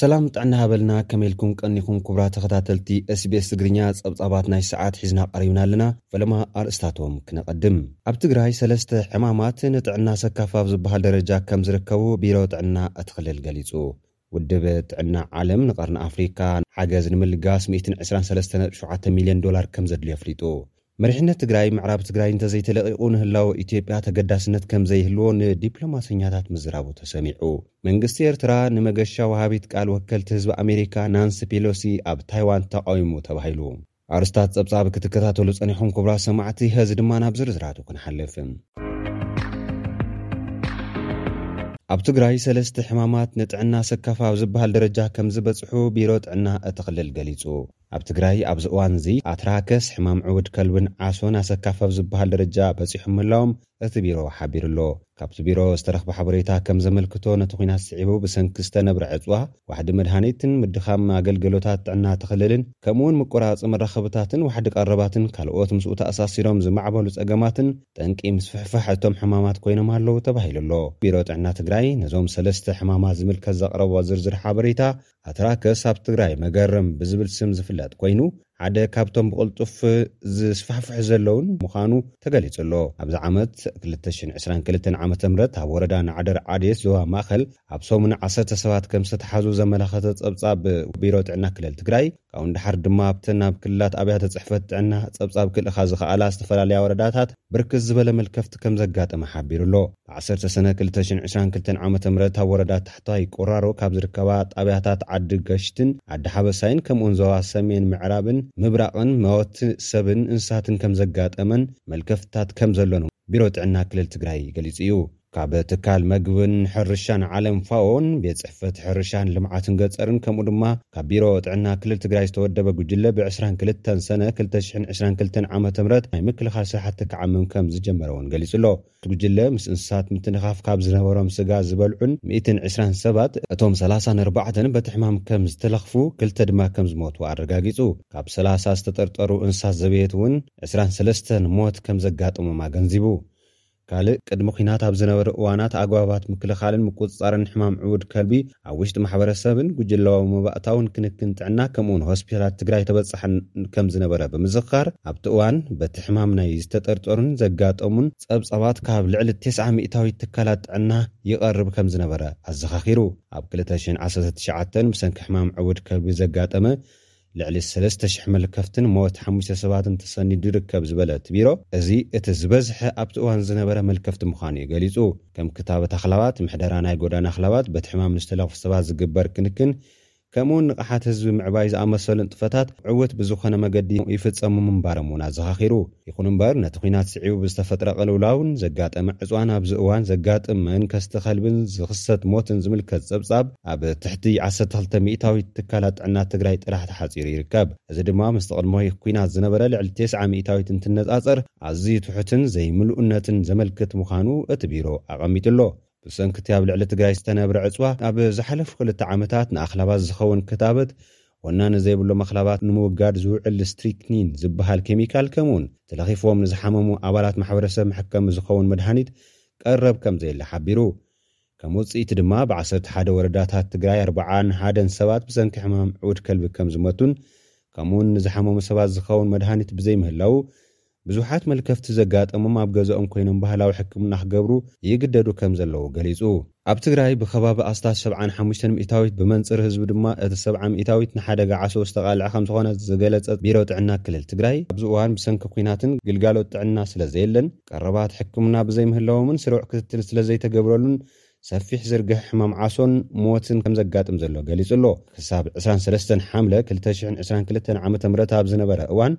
ሰላም ጥዕና ሃበልና ከመልኩም ቀኒኹም ኩቡራ ተኸታተልቲ ስቤስ ትግርኛ ጸብጻባት ናይ ሰዓት ሒዝና ቐሪብና ኣለና ፈለማ ኣርእስታቶም ክነቐድም ኣብ ትግራይ ሰለስተ ሕማማት ንጥዕና ሰካፋብ ዝበሃል ደረጃ ከም ዝርከቡ ቢሮ ጥዕና እትኽልል ገሊጹ ውድብ ጥዕና ዓለም ንቀርኒ ኣፍሪካ ሓገዝ ንምልጋስ ሚእትን ዕስራን ሰለስተ ነጥቢ ሸውዓተ ሚልየን ዶላር ከምዘድልዮ ኣፍሊጡ። መሪሕነት ትግራይ ምዕራብ ትግራይ እንተዘይተለቒቑ ንህላወ ኢትዮጵያ ተገዳስነት ከምዘይህልዎ ንዲፕሎማሰኛታት ምዝራቡ ተሰሚዑ። መንግስቲ ኤርትራ ንመገሻ ወሃቢት ቃል ወከልቲ ህዝቢ ኣሜሪካ ናንሲ ፔሎሲ ኣብ ታይዋን ተቓዊሙ ተባሂሉ። ኣርስታት ጸብጻብ ክትከታተሉ ጸኒሕኩም ክቡራት ሰማዕቲ፣ ሀዚ ድማ ናብ ዝርዝራቱ ክንሓልፍ። ኣብ ትግራይ ሰለስተ ሕማማት ንጥዕና ሰካፍ ኣብ ዝበሃል ደረጃ ከምዝበጽሑ ቢሮ ጥዕና እቲ ክልል ገሊጹ። ኣብ ትግራይ ኣብዚ እዋን'ዚ ኣትራከስ፣ ሕማም ዕውድ ከልብን ዓሶን ኣሰካፍ ኣብ ዝበሃል ደረጃ በጺሖም ምህላዎም እቲ ቢሮ ሓቢሩ'ሎ። ካብቲ ቢሮ ዝተረኽበ ሓበሬታ ከም ዘመልክቶ ነቲ ኲናት ስዒቡ ብሰንኪ ዝተነብረ ዕጽዋ፣ ዋሕዲ መድሃኒትን ምድኻም ኣገልገሎታት ጥዕና እቲ ክልልን ከምኡ'ውን ምቁራጽ መራኸብታትን ዋሕዲ ቀረባትን ካልኦት ምስኡ ተኣሳሲሮም ዝማዕበሉ ጸገማትን ጠንቂ ምስፍሕፋሕ እቶም ሕማማት ኮይኖም ኣለዉ ተባሂሉ'ሎ። ቢሮ ጥዕና ትግራይ ነዞም ሰለስተ ሕማማት ዝምልከት ዘቕረቦ ዝርዝር ሓበሬታ ኣትራከስ ኣብ ትግራይ መገርም ብዝብል ስም ዝፍለጥ ኮይኑ ሓደ ካብቶም ብቕልጡፍ ዝስፋሕፍሑ ዘለዉን ምዃኑ ተገሊፁ ኣሎ። ኣብዚ ዓመት ክልተ ሽሕን ዕስራን ክልተን ዓመተ ምህረት ኣብ ወረዳ ናዕደር ዓዴት ዞባ ማእኸል ኣብ ሰሙን ዓሰርተ ሰባት ከምዝተትሓዙ ዘመላኸተ ፀብፃብ ቢሮ ጥዕና ክልል ትግራይ ካብኡ ንደሓር ድማ ኣብተን ኣብ ክልላት ኣብያተ ፅሕፈት ጥዕና ፀብፃብ ክልእኻ ዝኸኣላ ዝተፈላለያ ወረዳታት ብርክት ዝበለ መልከፍቲ ከምዘጋጠመ ሓቢሩ ኣሎ። ዓሰርተ ሰነ ክልተ ሽሕን ዕስራን ክልተን ዓመተ ምህረት ኣብ ወረዳ ታሕተዋይ ቆራሮ ካብ ዝርከባ ጣብያታት ዓዲ ገሽትን ዓዲ ሓበሳይን ከምኡውን ዞባ ሰሜን ምዕራብን ምብራቕን መወቲ ሰብን እንስሳትን ከምዘጋጠመን መልከፍትታት ከምዘሎን ቢሮ ጥዕና ክልል ትግራይ ገሊፁ እዩ። ካብ ትካል መግብን ሕርሻን ዓለም፣ ፋኦ፣ ን ቤት ፅሕፈት ሕርሻን ልምዓትን ገፀርን ከምኡ ድማ ካብ ቢሮ ጥዕና ክልል ትግራይ ዝተወደበ ጉጅለ ብ ዕስራን ክልተን ሰነ ክልተ ሽሕን ዕስራን ክልተን ዓመተ ምህረት ናይ ምክልኻል ስራሕቲ ክዓምም ከምዝጀመረ እውን ገሊፁ ኣሎ። እቲ ጉጅለ ምስ እንስሳት ምትንኻፍ ካብ ዝነበሮም ስጋ ዝበልዑን ሚእትን ዕስራን ሰባት፣ እቶም ሰላሳን ኣርባዕተን በቲ ሕማም ከም ዝተለኽፉ፣ ክልተ ድማ ከም ዝሞቱ ኣረጋጊጹ። ካብ ሰላሳ ዝተጠርጠሩ እንስሳት ዘቤት እውን ዕስራን ሰለስተን ሞት ከም ዘጋጠሞም ኣገንዚቡ። ካልእ ቅድሚ ኲናት ኣብ ዝነበሩ እዋናት ኣግባባት ምክልኻልን ምቁጽጻርን ሕማም ዕቡድ ከልቢ ኣብ ውሽጢ ማሕበረሰብን ጉጅለዋዊ መባእታውን ክንክን ጥዕና ከምኡውን ሆስፒታላት ትግራይ ተበፃሕን ከምዝነበረ ብምዝኻር ኣብቲ እዋን በቲ ሕማም ናይ ዝተጠርጠሩን ዘጋጠሙን ፀብፃባት ካብ ልዕሊ ቴስዓ ሚእታዊት ትካላት ጥዕና ይቐርብ ከምዝነበረ ኣዘኻኺሩ። ኣብ ክልተ ሽሕን ዓሰርተ ትሽዓተን ብሰንኪ ሕማም ዕቡድ ከልቢ ዘጋጠመ ልዕሊ ሰለስተ ሽሕ መልከፍትን ሞት ሓሙሽተ ሰባትን ተሰኒዱ ይርከብ ዝበለ እቲ ቢሮ፣ እዚ እቲ ዝበዝሐ ኣብቲ እዋን ዝነበረ መልከፍቲ ምዃኑ እዩ ገሊጹ። ከም ክታበት ኣኽላባት፣ ምሕደራ ናይ ጎዳና ኣኽላባት፣ በቲ ሕማም ንዝተለኽፉ ሰባት ዝግበር ክንክን፣ ከምኡ'ውን ንቕሓት ህዝቢ ምዕባይ ዝኣመሰሉ ንጥፈታት ዕውት ብዝኾነ መገዲ ይፍጸሙ ምንባሮም'ውን ኣዘኻኺሩ። ይኹን እምበር ነቲ ኲናት ስዒቡ ብዝተፈጥረ ቅልውላውን ዘጋጠመ ዕጽዋን ኣብዚ እዋን ዘጋጥም መንከስቲ ከልብን ዝኽሰት ሞትን ዝምልከት ጸብጻብ ኣብ ትሕቲ ዓሰርተ ክልተ ሚኢታዊት ትካላት ጥዕና ትግራይ ጥራሕ ተሓጺሩ ይርከብ። እዚ ድማ ምስቲ ቅድመ ኲናት ዝነበረ ልዕሊ ቴስዓ ሚኢታዊት እንትነጻጸር ኣዝዩ ትሑትን ዘይምሉእነትን ዘመልክት ምዃኑ እቲ ቢሮ ኣቐሚጡ ኣሎ። ብሰንኪ'ቲ ኣብ ልዕሊ ትግራይ ዝተነብረ ዕጽዋ ኣብ ዝሓለፉ ክልተ ዓመታት ንኣኽላባት ዝኸውን ክታበት ወናኒ ዘይብሎም ኣኽላባት ንምውጋድ ዝውዕል ስትሪክኒን ዝበሃል ኬሚካል ከምኡ'ውን ተለኺፎም ንዝሓመሙ ኣባላት ማሕበረሰብ መሕከሚ ዝኸውን መድሃኒት ቀረብ ከምዘየለ ሓቢሩ። ከም ውጽኢቲ ድማ ብ ዓሰርተ ሓደ ወረዳታት ትግራይ ኣርብዓ ን ሓደ ን ሰባት ብሰንኪ ሕማም ዕውድ ከልቢ ከምዝመቱን ከምኡ'ውን ንዝሓመሙ ሰባት ዝኸውን መድሃኒት ብዘይምህላዉ ብዙሓት መልከፍቲ ዘጋጠሞም ኣብ ገዘኦም ኮይኖም ባህላዊ ሕክምና ክገብሩ ይግደዱ ከም ዘለዉ ገሊጹ። ኣብ ትግራይ ብከባቢ ኣስታት ሰብዓን ሓሙሽተን ሚእታዊት ብመንጽር ህዝቢ ድማ እቲ ሰብዓ ሚእታዊት ንሓደጋ ዓሶ ዝተቓልዐ ከም ዝኾነ ዝገለጸ ቢሮ ጥዕና ክልል ትግራይ ኣብዚ እዋን ብሰንኪ ኩናትን ግልጋሎት ጥዕና ስለ ዘየለን ቀረባት ሕክምና ብዘይምህላዎምን ስሩዕ ክትትል ስለ ዘይተገብረሉን ሰፊሕ ዝርግሐ ሕማም ዓሶን ሞትን ከም ዘጋጥም ዘሎ ገሊጹ ኣሎ። ክሳብ ዕስራን ሰለስተን ሓምለ ክልተ ሽሕን ዕስራን ክልተን ዓመተ ምህረት ኣብ ዝነበረ እዋን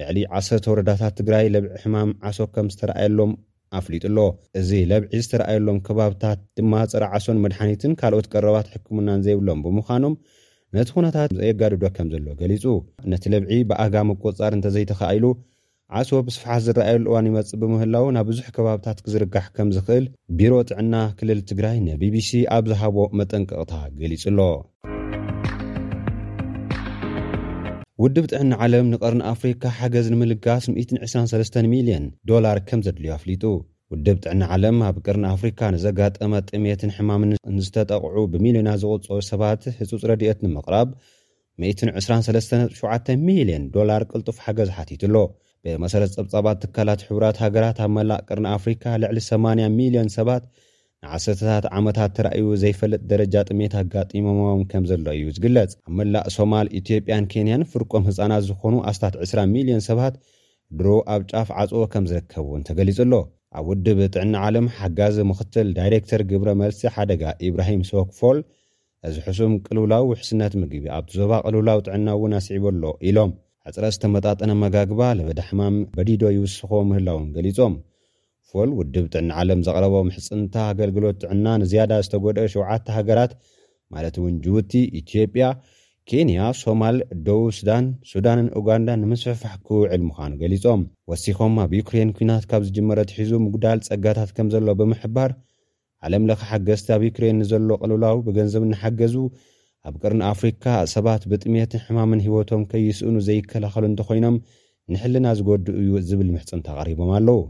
ልዕሊ ዓሰርተ ወረዳታት ትግራይ ለብዒ ሕማም ዓሶ ከም ዝተርኣየሎም ኣፍሊጡ ኣሎ። እዚ ለብዒ ዝተርኣየሎም ከባብታት ድማ ፀረ ዓሶን መድሓኒትን ካልኦት ቀረባት ሕክምናን ዘይብሎም ብምዃኖም ነቲ ኩነታት የጋድዶ ከም ዘሎ ገሊፁ። ነቲ ለብዒ ብኣጋ ምቁፅፃር እንተዘይተኻኢሉ ዓሶ ብስፍሓት ዝርኣየሉ እዋን ይመፅእ ብምህላዉ ናብ ብዙሕ ከባብታት ክዝርጋሕ ከም ዝኽእል ቢሮ ጥዕና ክልል ትግራይ ንቢቢሲ ኣብ ዝሃቦ መጠንቀቕታ ገሊፁ ኣሎ። ውድብ ጥዕና ዓለም ንቀርኒ ኣፍሪካ ሓገዝ ንምልጋስ 123 ሚልዮን ዶላር ከም ዘድልዮ ኣፍሊጡ። ውድብ ጥዕና ዓለም ኣብ ቀርኒ ኣፍሪካ ንዘጋጠመ ጥሜትን ሕማምን ንዝተጠቕዑ ብሚልዮናት ዝቑፀሩ ሰባት ህፁፅ ረድኤት ንምቕራብ 123.7 ሚልዮን ዶላር ቅልጡፍ ሓገዝ ሓቲቱ ኣሎ። ብመሰረት ፀብፃባት ትካላት ሕቡራት ሃገራት ኣብ መላእ ቀርኒ ኣፍሪካ ልዕሊ 80 ሚልዮን ሰባት ንዓሰርተታት ዓመታት ተራእዩ ዘይፈልጥ ደረጃ ጥሜት ኣጋጢሞሞም ከምዘሎ እዩ ዝግለጽ። ኣብ መላእ ሶማል፣ ኢትዮጵያን ኬንያን ፍርቆም ህጻናት ዝኾኑ ኣስታት ዕስራ ሚልዮን ሰባት ድሮ ኣብ ጫፍ ዓጽዎ ከምዝርከቡ እውን ተገሊጹ ኣሎ። ኣብ ውድብ ጥዕና ዓለም ሓጋዚ ምኽትል ዳይሬክተር ግብረ መልሲ ሓደጋ ኢብራሂም ሶክፎል እዚ ሕሱም ቅልውላው ውሕስነት ምግቢ ኣብቲ ዞባ ቅልውላው ጥዕና እውን ኣስዒቡ ኣሎ ኢሎም። ሕጽረት ዝተመጣጠነ ኣመጋግባ ለበዳ ሕማም በዲዶ ይውስኾ ምህላዎም ገሊጾም። ፎል፣ ውድብ ጥዕና ዓለም ዘቕረቦ ምሕጽንታ ኣገልግሎት ጥዕና ንዝያዳ ዝተጎድኦ ሸውዓተ ሃገራት ማለት እውን ጅቡቲ፣ ኢትዮጵያ፣ ኬንያ፣ ሶማል፣ ደቡብ ሱዳን፣ ሱዳንን ኡጋንዳን ንምስፍሕፋሕ ክውዕል ምዃኑ ገሊጾም። ወሲኾም ኣብ ዩክሬን ኲናት ካብ ዝጅመር ኣትሒዙ ምጉዳል ጸጋታት ከምዘሎ ብምሕባር፣ ዓለም ለኸ ሓገዝቲ ኣብ ዩክሬን ንዘሎ ቅልውላው ብገንዘብ እናሓገዙ ኣብ ቀርኒ ኣፍሪካ ሰባት ብጥምየትን ሕማምን ህይወቶም ከይስእኑ ዘይከላኸሉ እንተኾይኖም ንሕልና ዝጎድእ እዩ ዝብል ምሕፅንታ ኣቕሪቦም ኣለው።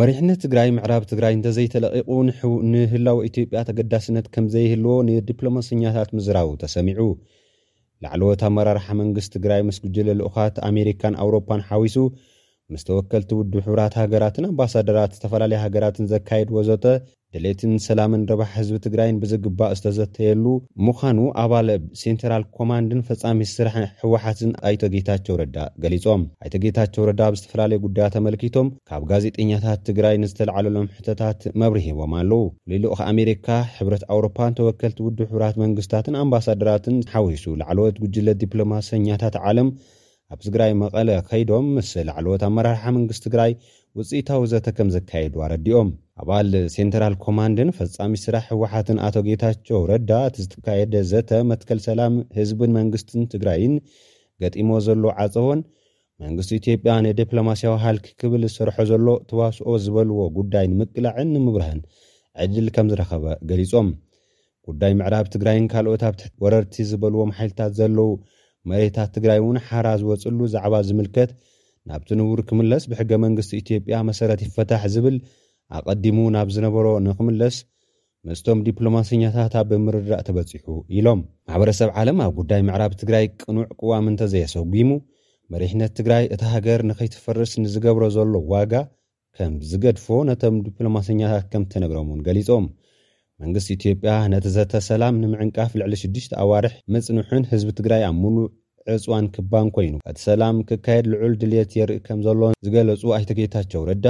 መሪሕነት ትግራይ ምዕራብ ትግራይ እንተዘይተለቒቑ ንህላወ ኢትዮጵያ ተገዳስነት ከምዘይህልዎ ንዲፕሎማሰኛታት ምዝራቡ ተሰሚዑ። ላዕለዎት ኣመራርሓ መንግስቲ ትግራይ ምስ ጉጅለ ልኡኻት ኣሜሪካን ኣውሮፓን ሓዊሱ ምስ ተወከልቲ ውድብ ሕቡራት ሃገራትን ኣምባሳደራት ዝተፈላለያ ሃገራትን ዘካየድዎ ዘተ ድሌትን ሰላምን ረብሓ ህዝቢ ትግራይን ብዝግባእ ዝተዘተየሉ ምዃኑ ኣባል ሴንተራል ኮማንድን ፈፃሚት ስራሕን ህወሓትን ኣይተ ጌታቸው ረዳ ገሊፆም። ኣይተ ጌታቸው ረዳ ኣብ ዝተፈላለዩ ጉዳያት ኣመልኪቶም ካብ ጋዜጠኛታት ትግራይ ንዝተልዓለሎም ሕቶታት መብርሂ ሂቦም ኣለዉ። ልኡኽ ኣሜሪካ፣ ሕብረት ኣውሮፓን ተወከልቲ ውድብ ሕቡራት መንግስታትን ኣምባሳደራትን ሓዊሱ ላዕለዎት ጉጅለ ዲፕሎማሰኛታት ዓለም ኣብ ትግራይ መቐለ ከይዶም ምስ ላዕለዎት ኣመራርሓ መንግስቲ ትግራይ ውፅኢታዊ ዘተ ከምዘካየዱ ኣረዲኦም። ኣባል ሴንተራል ኮማንድን ፈፃሚ ስራሕ ህወሓትን ኣቶ ጌታቸው ረዳ እቲ ዝትካየደ ዘተ መትከል ሰላም ህዝብን መንግስትን ትግራይን ገጢምዎ ዘሎ ዓፀቦን መንግስቲ ኢትዮጵያ ንዲፕሎማስያዊ ሃልኪ ክብል ዝሰርሖ ዘሎ ተዋስኦ ዝበልዎ ጉዳይ ንምቅላዕን ንምብራህን ዕድል ከምዝረኸበ ገሊፆም። ጉዳይ ምዕራብ ትግራይን ካልኦት ኣብ ትሕቲ ወረርቲ ዝበልዎም ሓይልታት ዘለዉ መሬታት ትግራይ እውን ሓራ ዝወፅሉ ዛዕባ ዝምልከት ናብቲ ንቡር ክምለስ ብሕገ መንግስቲ ኢትዮጵያ መሰረት ይፈታሕ ዝብል ኣቐዲሙ ናብ ዝነበሮ ንክምለስ ምስቶም ዲፕሎማሰኛታት ኣብ ምርድዳእ ተበፂሑ ኢሎም። ማሕበረሰብ ዓለም ኣብ ጉዳይ ምዕራብ ትግራይ ቅኑዕ ቅዋም እንተዘየሰጒሙ መሪሕነት ትግራይ እታ ሃገር ንከይትፈርስ ንዝገብሮ ዘሎ ዋጋ ከምዝገድፎ ነቶም ዲፕሎማሰኛታት ከምተነግሮም እውን ገሊፆም። መንግስቲ ኢትዮጵያ ነቲ ዘተ ሰላም ንምዕንቃፍ ልዕሊ ሽዱሽተ ኣዋርሕ ምፅንሑን ህዝቢ ትግራይ ኣብ ሙሉእ ዕፅዋን ክባን ኮይኑ እቲ ሰላም ክካየድ ልዑል ድልየት የርኢ ከምዘሎ ዝገለፁ ኣይተ ጌታቸው ረዳ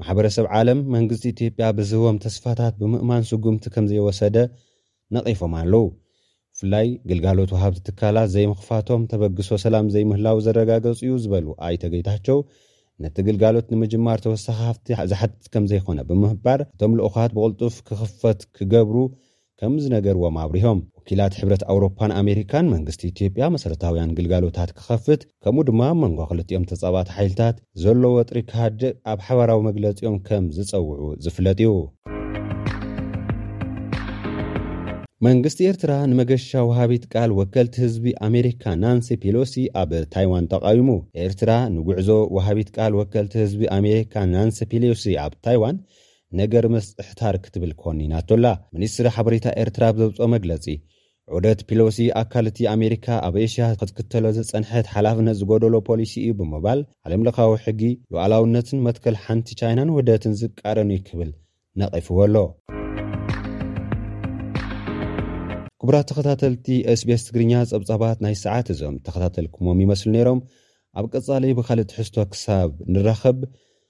ማሕበረሰብ ዓለም መንግስቲ ኢትዮጵያ ብዝህቦም ተስፋታት ብምእማን ስጉምቲ ከምዘይወሰደ ነቒፎም ኣለዉ። ብፍላይ ግልጋሎት ወሃብቲ ትካላት ዘይምኽፋቶም ተበግሶ ሰላም ዘይምህላዉ ዘረጋገፅ'ዩ ዝበሉ ኣይተ ጌታቸው፣ ነቲ ግልጋሎት ንምጅማር ተወሳኺ ሃፍቲ ዝሓትት ከምዘይኮነ ብምሕባር፣ እቶም ልኡኻት ብቕልጡፍ ክኽፈት ክገብሩ ከም ዝነገርዎም ኣብሪሆም። ወኪላት ሕብረት ኣውሮፓን ኣሜሪካን መንግስቲ ኢትዮጵያ መሰረታውያን ግልጋሎታት ክኸፍት ከምኡ ድማ ኣብ መንጎ ክልቲኦም ተፃባእቲ ሓይልታት ዘሎ ወጥሪ ክሃድእ ኣብ ሓባራዊ መግለፂኦም ከም ዝፀውዑ ዝፍለጥ እዩ። መንግስቲ ኤርትራ ንመገሻ ወሃቢት ቃል ወከልቲ ህዝቢ ኣሜሪካ ናንሲ ፔሎሲ ኣብ ታይዋን ተቓዊሙ። ኤርትራ ንጉዕዞ ወሃቢት ቃል ወከልቲ ህዝቢ ኣሜሪካ ናንሲ ፔሎሲ ኣብ ታይዋን ነገር ምስጥሕታር ክትብል ኮኒናቶ ኣላ። ሚኒስትሪ ሓበሬታ ኤርትራ ኣብ ዘውጽኦ መግለጺ፣ ዑደት ፒሎሲ ኣካል እቲ ኣሜሪካ ኣብ ኤሽያ ክትክተሎ ዝጸንሐት ሓላፍነት ዝጎደሎ ፖሊሲ እዩ ብምባል፣ ዓለምለኻዊ ሕጊ፣ ሉኣላውነትን መትከል ሓንቲ ቻይናን ውህደትን ዝቃረን እዩ ክብል ነቒፍዎ ኣሎ። ክቡራት ተኸታተልቲ SBS ትግርኛ ጸብጻባት ናይ ሰዓት እዞም ተኸታተልኩሞም ይመስሉ ነይሮም። ኣብ ቀጻሊ ብኻልእ ትሕዝቶ ክሳብ ንራኸብ